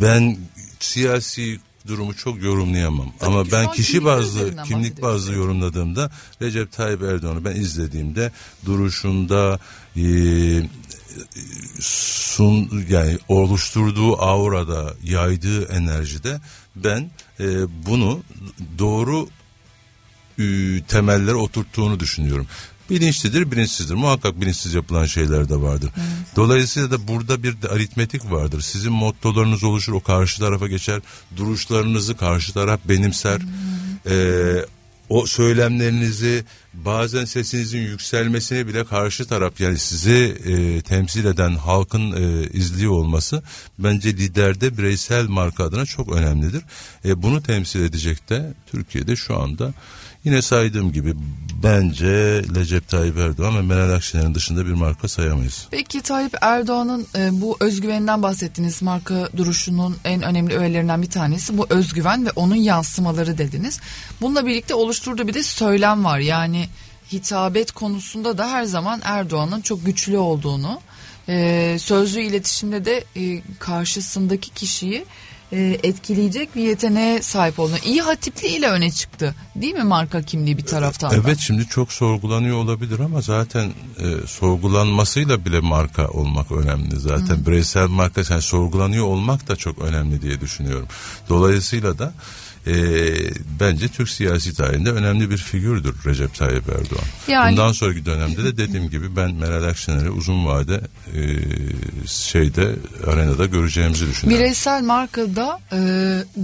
ben siyasi durumu çok yorumlayamam. Tabii Ama ki ben kişi bazlı kimlik bazlı yorumladığımda Recep Tayyip Erdoğan'ı ben izlediğimde duruşunda e, sun yani oluşturduğu aurada yaydığı enerjide ben e, bunu doğru e, temeller oturttuğunu düşünüyorum. Bilinçlidir, bilinçsizdir. Muhakkak bilinçsiz yapılan şeyler de vardır. Dolayısıyla da burada bir de aritmetik vardır. Sizin mottolarınız oluşur, o karşı tarafa geçer. Duruşlarınızı karşı taraf benimser. Ee, o söylemlerinizi bazen sesinizin yükselmesine bile karşı taraf yani sizi e, temsil eden halkın e, izliyor olması bence liderde bireysel marka adına çok önemlidir. E, bunu temsil edecek de Türkiye'de şu anda yine saydığım gibi bence Recep Tayyip Erdoğan ve Meral Akşener'in dışında bir marka sayamayız. Peki Tayyip Erdoğan'ın e, bu özgüveninden bahsettiğiniz marka duruşunun en önemli öğelerinden bir tanesi bu özgüven ve onun yansımaları dediniz. Bununla birlikte oluşturduğu bir de söylem var. Yani hitabet konusunda da her zaman Erdoğan'ın çok güçlü olduğunu, e, sözlü iletişimde de e, karşısındaki kişiyi e, etkileyecek bir yeteneğe sahip olduğunu. İyi hatipliğiyle öne çıktı. Değil mi marka kimliği bir taraftan da? Evet şimdi çok sorgulanıyor olabilir ama zaten e, sorgulanmasıyla bile marka olmak önemli zaten. Bireysel marka yani sorgulanıyor olmak da çok önemli diye düşünüyorum. Dolayısıyla da e, bence Türk siyasi tarihinde önemli bir figürdür Recep Tayyip Erdoğan. Yani- Bundan sonraki dönemde de dediğim gibi ben Meral Akşener'i uzun vade e, şeyde arenada göreceğimizi düşünüyorum. Bireysel markada e,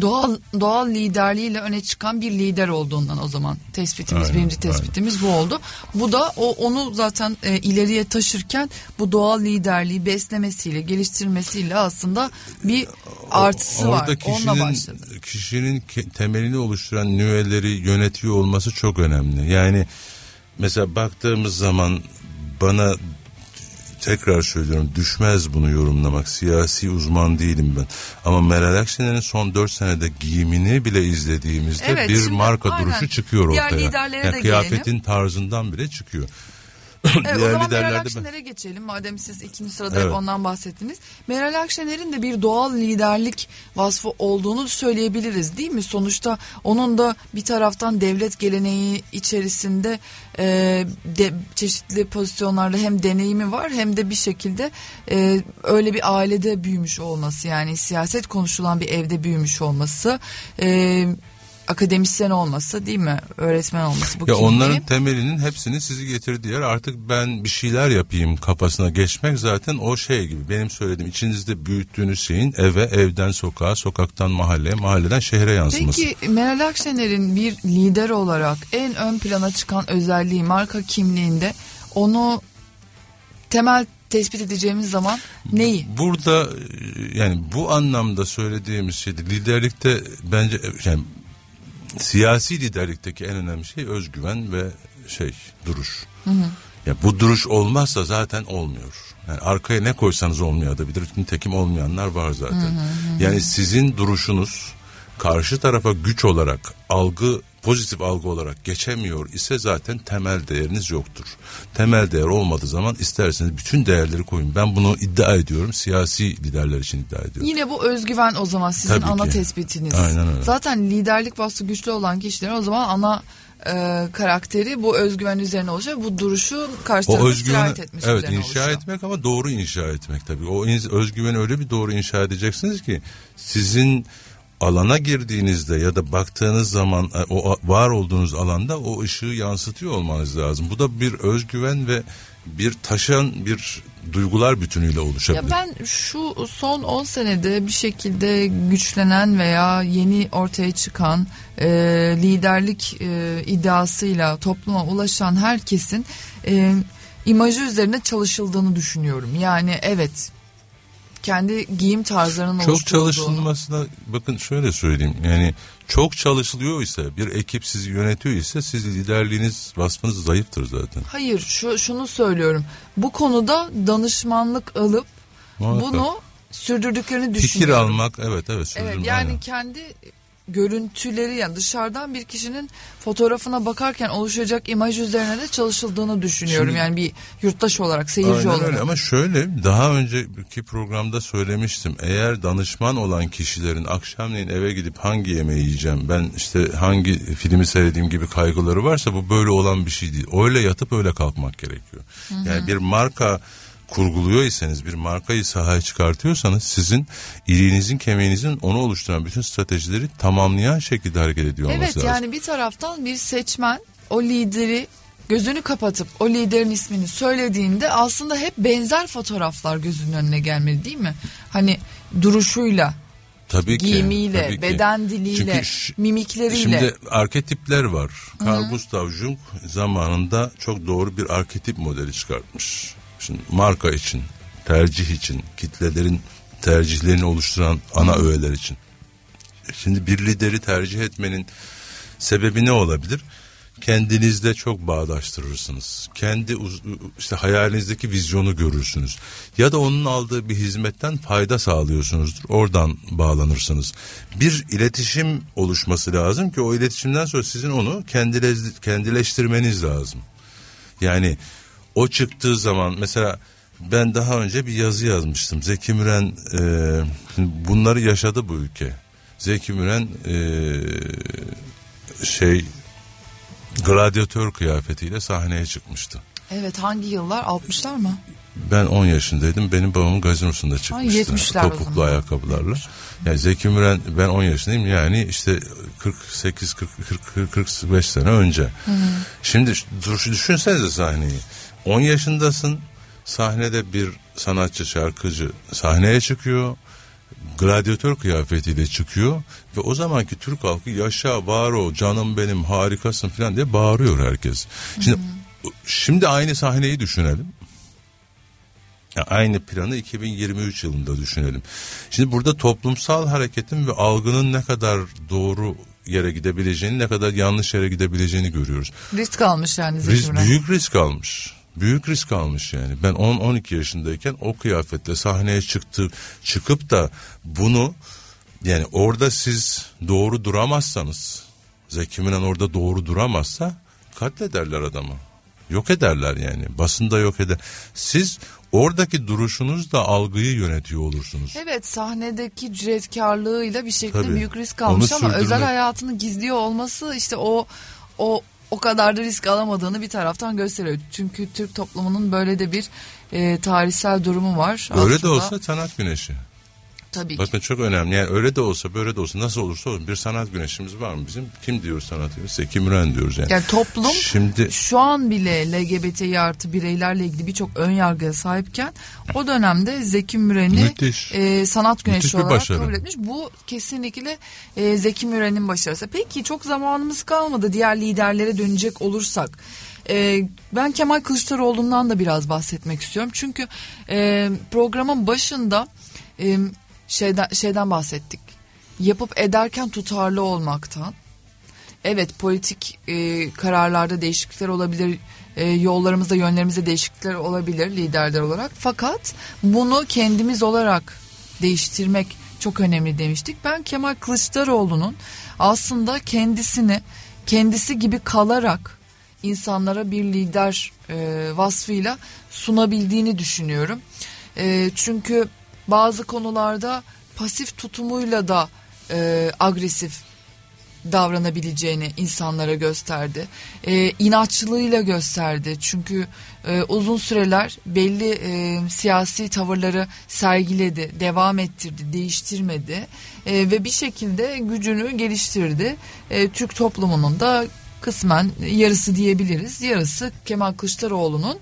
doğal doğal liderliğiyle öne çıkan bir lider olduğundan o zaman tespitimiz Aynen, birinci tespitimiz bu oldu. Bu da o onu zaten e, ileriye taşırken bu doğal liderliği beslemesiyle geliştirmesiyle aslında bir artısı var. Orada Onunla kişinin başladı. kişinin temelini oluşturan nüveleri yönetiyor olması çok önemli. Yani mesela baktığımız zaman bana tekrar söylüyorum düşmez bunu yorumlamak. Siyasi uzman değilim ben. Ama Meral Akşener'in son 4 senede giyimini bile izlediğimizde Evet, bir şimdi marka aynen. duruşu çıkıyor Diğer ortaya. Yani kıyafetin tarzından bile çıkıyor. Evet, o zaman Meral Akşener'e geçelim. Madem siz ikinci sırada Evet. hep ondan bahsettiniz. Meral Akşener'in de bir doğal liderlik vasfı olduğunu söyleyebiliriz değil mi? Sonuçta onun da bir taraftan devlet geleneği içerisinde e, de, çeşitli pozisyonlarda hem deneyimi var hem de bir şekilde e, öyle bir ailede büyümüş olması yani siyaset konuşulan bir evde büyümüş olması e, akademisyen olması değil mi? Öğretmen olması bu Ya kimliği. onların temelinin hepsini sizi getirdiği yer artık ben bir şeyler yapayım kafasına geçmek zaten o şey gibi benim söylediğim içinizde büyüttüğünüz şeyin eve evden sokağa sokaktan mahalleye mahalleden şehre yansıması. Peki Meral Akşener'in bir lider olarak en ön plana çıkan özelliği marka kimliğinde onu temel tespit edeceğimiz zaman neyi? Burada yani bu anlamda söylediğimiz şey liderlikte bence yani siyasi liderlikteki en önemli şey özgüven ve şey duruş. Ya bu duruş olmazsa zaten olmuyor. Yani arkaya ne koysanız olmayabilir. Nitekim olmayanlar var zaten. Yani sizin duruşunuz karşı tarafa güç olarak algı pozitif algı olarak geçemiyor ise zaten temel değeriniz yoktur. Temel değer olmadığı zaman isterseniz bütün değerleri koyun. Ben bunu iddia ediyorum. Siyasi liderler için iddia ediyorum. Yine bu özgüven o zaman sizin Tabii ana ki. tespitiniz. Aynen öyle. Zaten liderlik vasfı güçlü olan kişilerin o zaman ana e, karakteri bu özgüven üzerine olacak. Bu duruşu karşı tarafa sirayet etmesi evet inşa oluşuyor. etmek ama doğru inşa etmek tabii. O özgüveni öyle bir doğru inşa edeceksiniz ki sizin alana girdiğinizde ya da baktığınız zaman e, o var olduğunuz alanda o ışığı yansıtıyor olmanız lazım. Bu da bir özgüven ve bir taşan bir duygular bütünüyle oluşabilir. Ya ben şu son 10 senede bir şekilde güçlenen veya yeni ortaya çıkan e, liderlik e, iddiasıyla topluma ulaşan herkesin e, imajı üzerine çalışıldığını düşünüyorum. Yani evet kendi giyim tarzlarının Çok çalışılmasına bakın şöyle söyleyeyim yani çok çalışılıyor ise bir ekip sizi yönetiyor ise siz liderliğiniz vasfınız zayıftır zaten. Hayır şu şunu söylüyorum. Bu konuda danışmanlık alıp Muhakkak. bunu sürdürdüklerini Fikir düşünüyorum. almak evet evet Evet yani aynen. kendi görüntüleri yani dışarıdan bir kişinin fotoğrafına bakarken oluşacak imaj üzerine de çalışıldığını düşünüyorum. Şimdi, yani bir yurttaş olarak, seyirci aynen olarak. Öyle. Ama şöyle daha önceki programda söylemiştim. Eğer danışman olan kişilerin akşamleyin eve gidip hangi yemeği yiyeceğim, ben işte hangi filmi seyredeyim gibi kaygıları varsa bu böyle olan bir şey değil. Öyle yatıp öyle kalkmak gerekiyor. Hı hı. Yani bir marka kurguluyorsanız bir markayı sahaya çıkartıyorsanız sizin iliğinizin kemiğinizin onu oluşturan bütün stratejileri tamamlayan şekilde hareket ediyor olması evet, lazım. Evet yani bir taraftan bir seçmen o lideri gözünü kapatıp o liderin ismini söylediğinde aslında hep benzer fotoğraflar gözünün önüne gelmedi değil mi? Hani duruşuyla Tabii ki, giyimiyle, tabii ki. beden diliyle, Çünkü mimikleriyle. Şimdi arketipler var. Carl Gustav Jung zamanında çok doğru bir arketip modeli çıkartmış. Şimdi marka için, tercih için, kitlelerin tercihlerini oluşturan ana öğeler için. Şimdi bir lideri tercih etmenin sebebi ne olabilir? Kendinizde çok bağdaştırırsınız. Kendi işte hayalinizdeki vizyonu görürsünüz. Ya da onun aldığı bir hizmetten fayda sağlıyorsunuzdur. Oradan bağlanırsınız. Bir iletişim oluşması lazım ki o iletişimden sonra sizin onu kendileştirmeniz lazım. Yani o çıktığı zaman mesela ben daha önce bir yazı yazmıştım. Zeki Müren e, bunları yaşadı bu ülke. Zeki Müren e, şey gladyatör kıyafetiyle sahneye çıkmıştı. Evet hangi yıllar? 60'lar mı? Ben 10 yaşındaydım. Benim babamın gazinosunda çıkmıştı. 70'ler Topuklu ayakkabılarla. Yani Zeki Müren ben 10 yaşındayım. Yani işte 48 40 40 45 sene önce. Hı. Şimdi düşünsenize sahneyi. 10 yaşındasın. Sahnede bir sanatçı, şarkıcı sahneye çıkıyor. Gladyatör kıyafetiyle çıkıyor ve o zamanki Türk halkı yaşa var o canım benim harikasın falan diye bağırıyor herkes. Şimdi hmm. şimdi aynı sahneyi düşünelim. Yani aynı planı 2023 yılında düşünelim. Şimdi burada toplumsal hareketin ve algının ne kadar doğru yere gidebileceğini, ne kadar yanlış yere gidebileceğini görüyoruz. Risk almış yani Risk, büyük risk almış büyük risk almış yani. Ben 10-12 yaşındayken o kıyafetle sahneye çıktı, çıkıp da bunu yani orada siz doğru duramazsanız Zeki Müren orada doğru duramazsa katlederler adamı. Yok ederler yani. Basında yok eder. Siz oradaki duruşunuzla algıyı yönetiyor olursunuz. Evet sahnedeki cüretkarlığıyla bir şekilde Tabii, büyük risk almış ama sürdürmek... özel hayatını gizliyor olması işte o o o kadar da risk alamadığını bir taraftan gösteriyor. Çünkü Türk toplumunun böyle de bir e, tarihsel durumu var. Öyle Aslında, de olsa sanat güneşi. Tabii Bakın ki. çok önemli. Yani öyle de olsa böyle de olsa nasıl olursa olsun bir sanat güneşimiz var mı bizim? Kim diyoruz sanat güneşi? Zeki Müren diyoruz yani. Yani toplum Şimdi, şu an bile LGBTİ artı bireylerle ilgili birçok ön yargıya sahipken o dönemde Zeki Müren'i e, sanat güneşi olarak başarı. kabul etmiş. Bu kesinlikle e, Zeki Müren'in başarısı. Peki çok zamanımız kalmadı diğer liderlere dönecek olursak. E, ben Kemal Kılıçdaroğlu'ndan da biraz bahsetmek istiyorum. Çünkü e, programın başında e, şeyden şeyden bahsettik. Yapıp ederken tutarlı olmaktan. Evet politik e, kararlarda değişiklikler olabilir. E, yollarımızda yönlerimizde değişiklikler olabilir liderler olarak. Fakat bunu kendimiz olarak değiştirmek çok önemli demiştik. Ben Kemal Kılıçdaroğlu'nun aslında kendisini kendisi gibi kalarak insanlara bir lider e, vasfıyla sunabildiğini düşünüyorum. E, çünkü bazı konularda pasif tutumuyla da e, agresif davranabileceğini insanlara gösterdi. E, inatçılığıyla gösterdi. Çünkü e, uzun süreler belli e, siyasi tavırları sergiledi, devam ettirdi, değiştirmedi e, ve bir şekilde gücünü geliştirdi. E, Türk toplumunun da kısmen yarısı diyebiliriz. Yarısı Kemal Kılıçdaroğlu'nun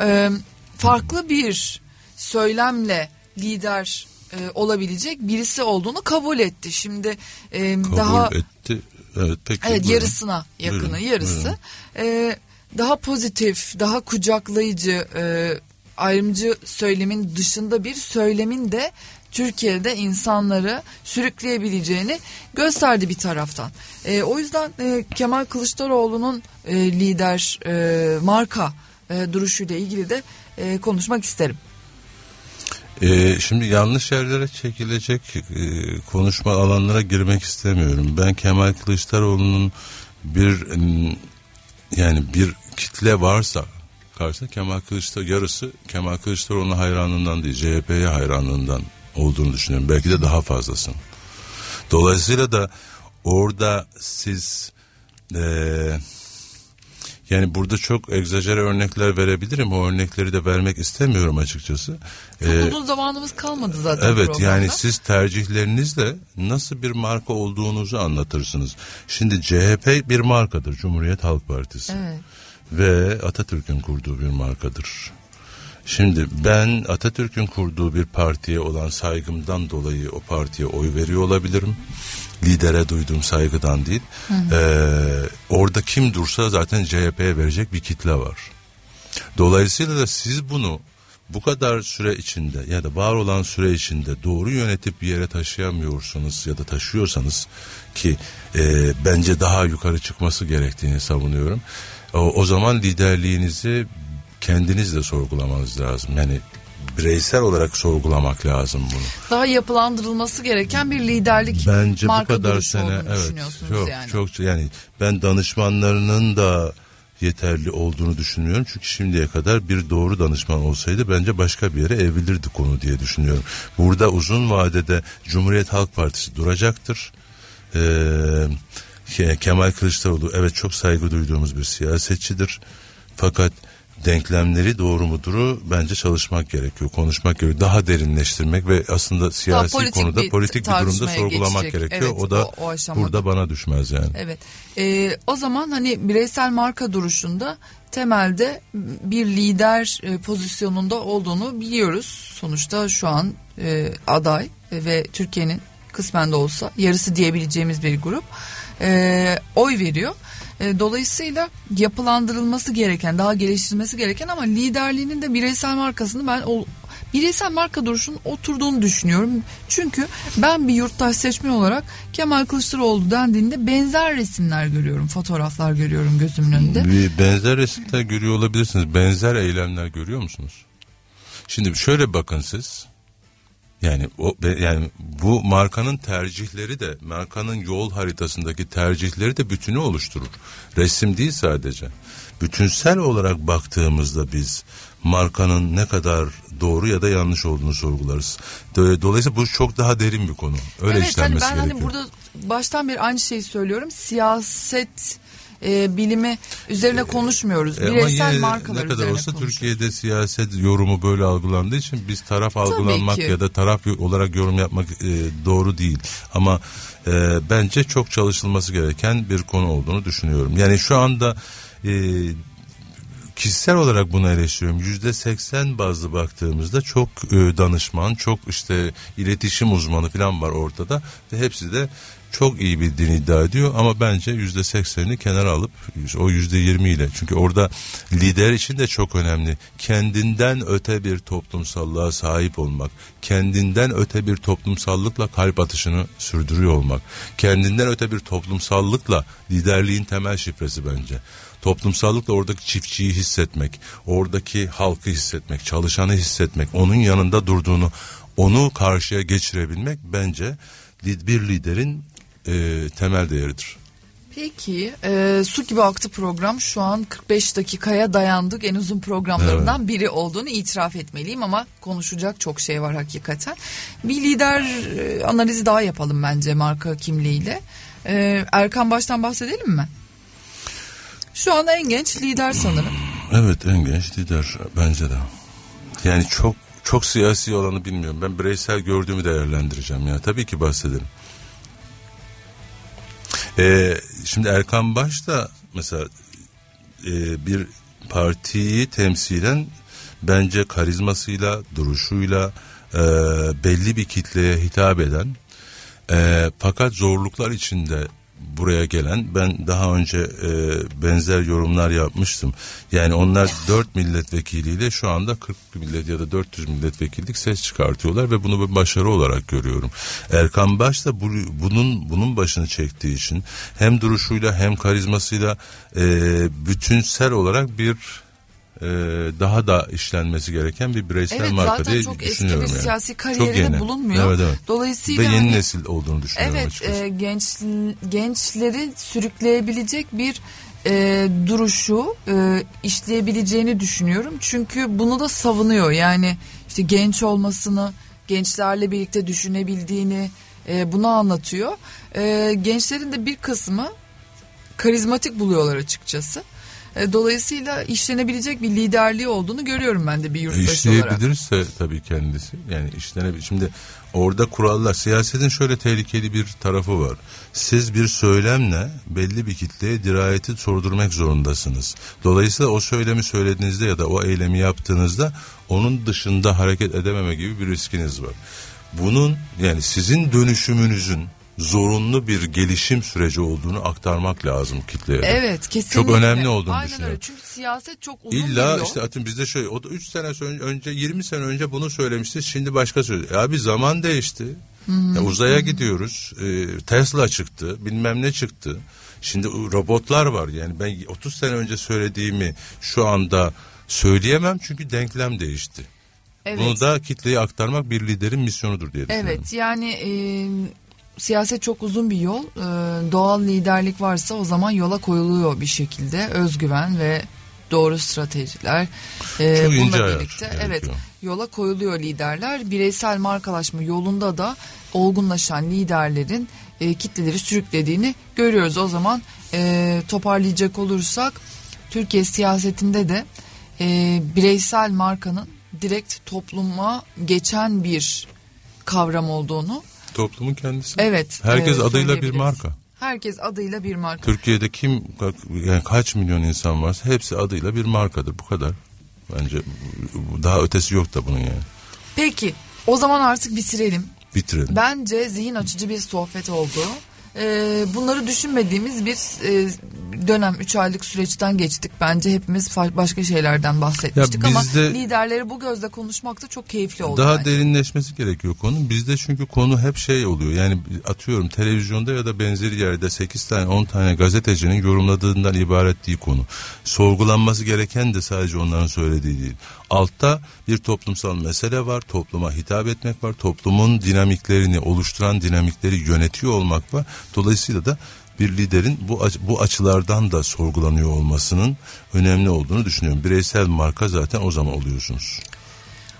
e, farklı bir söylemle lider e, olabilecek birisi olduğunu kabul etti. Şimdi e, kabul daha etti. Evet, peki, evet buyurun. yarısına yakını buyurun, yarısı. Buyurun. E, daha pozitif, daha kucaklayıcı, e, ayrımcı söylemin dışında bir söylemin de Türkiye'de insanları sürükleyebileceğini gösterdi bir taraftan. E, o yüzden e, Kemal Kılıçdaroğlu'nun e, lider e, marka e, duruşuyla ilgili de e, konuşmak isterim. Ee, şimdi yanlış yerlere çekilecek e, konuşma alanlara girmek istemiyorum. Ben Kemal Kılıçdaroğlu'nun bir yani bir kitle varsa karşısında Kemal Kılıçdaroğlu yarısı Kemal Kılıçdaroğlu'na hayranlığından değil CHP'ye hayranlığından olduğunu düşünüyorum. Belki de daha fazlasın. Dolayısıyla da orada siz eee yani burada çok egzajere örnekler verebilirim. O örnekleri de vermek istemiyorum açıkçası. Çok ee, uzun zamanımız kalmadı zaten Evet programda. yani siz tercihlerinizle nasıl bir marka olduğunuzu anlatırsınız. Şimdi CHP bir markadır. Cumhuriyet Halk Partisi. Evet. Ve Atatürk'ün kurduğu bir markadır. Şimdi ben Atatürk'ün kurduğu bir partiye olan saygımdan dolayı o partiye oy veriyor olabilirim lidere duyduğum saygıdan değil. Hı hı. Ee, orada kim dursa zaten CHP'ye verecek bir kitle var. Dolayısıyla da siz bunu bu kadar süre içinde ya da var olan süre içinde doğru yönetip bir yere taşıyamıyorsunuz ya da taşıyorsanız ki e, bence daha yukarı çıkması gerektiğini savunuyorum. O, o zaman liderliğinizi kendiniz de sorgulamanız lazım. Yani bireysel olarak sorgulamak lazım bunu. Daha yapılandırılması gereken bir liderlik Bence bu kadar sene evet çok yani. çok yani ben danışmanlarının da yeterli olduğunu düşünmüyorum. Çünkü şimdiye kadar bir doğru danışman olsaydı bence başka bir yere evrilirdi konu diye düşünüyorum. Burada uzun vadede Cumhuriyet Halk Partisi duracaktır. Ee, Kemal Kılıçdaroğlu evet çok saygı duyduğumuz bir siyasetçidir. Fakat denklemleri doğru muduru bence çalışmak gerekiyor, konuşmak gerekiyor. Daha derinleştirmek ve aslında siyasi politik konuda politik bir durumda sorgulamak geçecek. gerekiyor. Evet, o da o, o burada bana düşmez yani. Evet. Ee, o zaman hani bireysel marka duruşunda temelde bir lider e, pozisyonunda olduğunu biliyoruz. Sonuçta şu an e, aday ve Türkiye'nin kısmen de olsa yarısı diyebileceğimiz bir grup e, oy veriyor. E, dolayısıyla yapılandırılması gereken, daha geliştirilmesi gereken ama liderliğinin de bireysel markasını ben o bireysel marka duruşunun oturduğunu düşünüyorum. Çünkü ben bir yurttaş seçmen olarak Kemal Kılıçdaroğlu dendiğinde benzer resimler görüyorum, fotoğraflar görüyorum gözümün önünde. Benzer resimler görüyor olabilirsiniz. Benzer eylemler görüyor musunuz? Şimdi şöyle bakın siz. Yani o yani bu markanın tercihleri de markanın yol haritasındaki tercihleri de bütünü oluşturur. Resim değil sadece. Bütünsel olarak baktığımızda biz markanın ne kadar doğru ya da yanlış olduğunu sorgularız. Dolayısıyla bu çok daha derin bir konu. Öyle evet, işlenmesi hani ben gerekiyor. Hani burada baştan beri aynı şeyi söylüyorum. Siyaset e, bilimi üzerine konuşmuyoruz. E, Bireysel markalar ne kadar olsa Türkiye'de siyaset yorumu böyle algılandığı için biz taraf algılanmak ya da taraf olarak yorum yapmak e, doğru değil. Ama e, bence çok çalışılması gereken bir konu olduğunu düşünüyorum. Yani şu anda e, kişisel olarak bunu eleştiriyorum. Yüzde seksen bazlı baktığımızda çok e, danışman, çok işte iletişim uzmanı falan var ortada ve hepsi de çok iyi bildiğini iddia ediyor ama bence yüzde seksenini kenara alıp o yüzde yirmi ile. Çünkü orada lider için de çok önemli. Kendinden öte bir toplumsallığa sahip olmak kendinden öte bir toplumsallıkla kalp atışını sürdürüyor olmak kendinden öte bir toplumsallıkla liderliğin temel şifresi bence. Toplumsallıkla oradaki çiftçiyi hissetmek oradaki halkı hissetmek çalışanı hissetmek onun yanında durduğunu onu karşıya geçirebilmek bence bir liderin e, temel değeridir. Peki e, su gibi aktı program şu an 45 dakikaya dayandık en uzun programlarından evet. biri olduğunu itiraf etmeliyim ama konuşacak çok şey var hakikaten. Bir lider e, analizi daha yapalım bence marka kimliğiyle. E, Erkan Baş'tan bahsedelim mi? Şu an en genç lider sanırım. Evet en genç lider bence de. Yani çok çok siyasi olanı bilmiyorum. Ben bireysel gördüğümü değerlendireceğim ya. Tabii ki bahsedelim. Ee, şimdi Erkan Baş da mesela e, bir partiyi temsilen bence karizmasıyla, duruşuyla e, belli bir kitleye hitap eden e, fakat zorluklar içinde buraya gelen ben daha önce e, benzer yorumlar yapmıştım. Yani onlar 4 milletvekiliyle şu anda 40 millet ya da 400 milletvekillik ses çıkartıyorlar ve bunu bir başarı olarak görüyorum. Erkan Baş da bu, bunun bunun başını çektiği için hem duruşuyla hem karizmasıyla e, bütünsel olarak bir e, daha da işlenmesi gereken bir bireysel evet, marka diye çok düşünüyorum. eski bir yani. siyasi kariyeri de bulunmuyor. Evet, evet. Dolayısıyla Ve yeni hani, nesil olduğunu düşünüyorum Evet açıkçası. e, genç gençleri sürükleyebilecek bir e, duruşu e, işleyebileceğini düşünüyorum. Çünkü bunu da savunuyor. Yani işte genç olmasını, gençlerle birlikte düşünebildiğini e, bunu anlatıyor. E, gençlerin de bir kısmı karizmatik buluyorlar açıkçası. E, dolayısıyla işlenebilecek bir liderliği olduğunu görüyorum ben de bir yurttaş olarak. İşleyebilirse tabii kendisi yani işlenebilir. Şimdi orada kurallar siyasetin şöyle tehlikeli bir tarafı var. Siz bir söylemle belli bir kitleye dirayeti sordurmak zorundasınız. Dolayısıyla o söylemi söylediğinizde ya da o eylemi yaptığınızda onun dışında hareket edememe gibi bir riskiniz var. Bunun yani sizin dönüşümünüzün zorunlu bir gelişim süreci olduğunu aktarmak lazım kitleye. Evet kesinlikle. Çok önemli olduğunu Aynen düşünüyorum. öyle. Çünkü siyaset çok uzun İlla yol. işte atın bizde şöyle o da 3 sene ön- önce 20 sene önce bunu söylemişti şimdi başka söylüyor. Ya bir zaman değişti. Ya uzaya gidiyoruz. Ee, Tesla çıktı. Bilmem ne çıktı. Şimdi robotlar var. Yani ben 30 sene önce söylediğimi şu anda söyleyemem çünkü denklem değişti. Evet. Bunu da kitleye aktarmak bir liderin misyonudur diye düşünüyorum. Evet yani e, siyaset çok uzun bir yol. E, doğal liderlik varsa o zaman yola koyuluyor bir şekilde. Özgüven ve doğru stratejiler. E, Çok bununla birlikte gerekiyor. evet yola koyuluyor liderler. Bireysel markalaşma yolunda da olgunlaşan liderlerin e, kitleleri sürüklediğini görüyoruz. O zaman e, toparlayacak olursak Türkiye siyasetinde de e, bireysel markanın direkt topluma geçen bir kavram olduğunu Toplumun kendisi. evet Herkes e, adıyla bir marka. Herkes adıyla bir marka. Türkiye'de kim yani kaç milyon insan varsa hepsi adıyla bir markadır bu kadar. Bence daha ötesi yok da bunun yani. Peki o zaman artık bitirelim. Bitirelim. Bence zihin açıcı bir sohbet oldu. Ee, bunları düşünmediğimiz bir e, dönem 3 aylık süreçten geçtik. Bence hepimiz başka şeylerden bahsetmiştik ama liderleri bu gözle konuşmak da çok keyifli oldu. Daha bence. derinleşmesi gerekiyor konu. Bizde çünkü konu hep şey oluyor. Yani atıyorum televizyonda ya da benzeri yerde 8 tane 10 tane gazetecinin yorumladığından ibaret değil konu. Sorgulanması gereken de sadece onların söylediği değil. Altta bir toplumsal mesele var. Topluma hitap etmek var. Toplumun dinamiklerini oluşturan dinamikleri yönetiyor olmak var. Dolayısıyla da bir liderin bu bu açılardan da sorgulanıyor olmasının önemli olduğunu düşünüyorum. Bireysel marka zaten o zaman oluyorsunuz.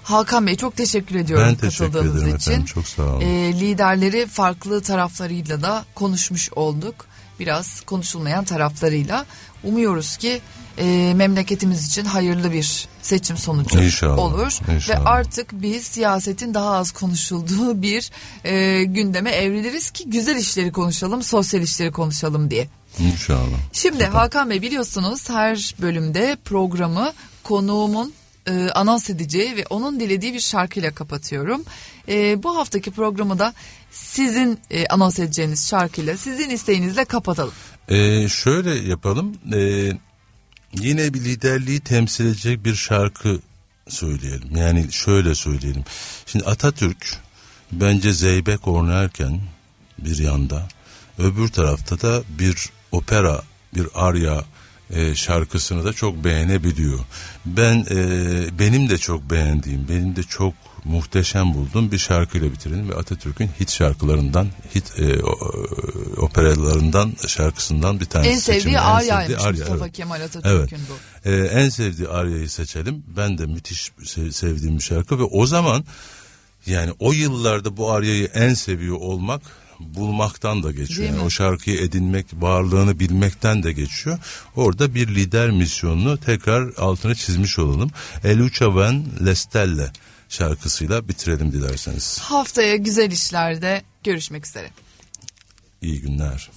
Hakan Bey çok teşekkür ediyorum Ben teşekkür katıldığınız ederim için. efendim. Çok sağ olun. Ee, liderleri farklı taraflarıyla da konuşmuş olduk. Biraz konuşulmayan taraflarıyla. Umuyoruz ki e, memleketimiz için hayırlı bir seçim sonucu İnşallah, olur. inşallah. Ve artık biz siyasetin daha az konuşulduğu bir e, gündeme evriliriz ki güzel işleri konuşalım, sosyal işleri konuşalım diye. İnşallah. Şimdi Hakan Bey biliyorsunuz her bölümde programı konuğumun e, anons edeceği ve onun dilediği bir şarkıyla kapatıyorum. E, bu haftaki programı da sizin e, anons edeceğiniz şarkıyla, sizin isteğinizle kapatalım. Ee, şöyle yapalım. Ee, yine bir liderliği temsil edecek bir şarkı söyleyelim. Yani şöyle söyleyelim. Şimdi Atatürk bence zeybek oynarken bir yanda öbür tarafta da bir opera bir arya e, şarkısını da çok beğenebiliyor. Ben e, benim de çok beğendiğim, benim de çok muhteşem bulduğum bir şarkıyla bitirelim ve Atatürk'ün hit şarkılarından, hit e, o- operalarından, şarkısından bir tanesi en sevdiği Arya'ymış sevdiği Arya, Mustafa evet. Kemal Atatürk'ün bu. Ee, en sevdiği Arya'yı seçelim. Ben de müthiş se- sevdiğim bir şarkı ve o zaman yani o yıllarda bu Arya'yı en seviyor olmak bulmaktan da geçiyor. Yani o şarkıyı edinmek, varlığını bilmekten de geçiyor. Orada bir lider misyonunu tekrar altını çizmiş olalım. Elucia Van Lestelle şarkısıyla bitirelim dilerseniz. Haftaya güzel işlerde görüşmek üzere. İyi günler.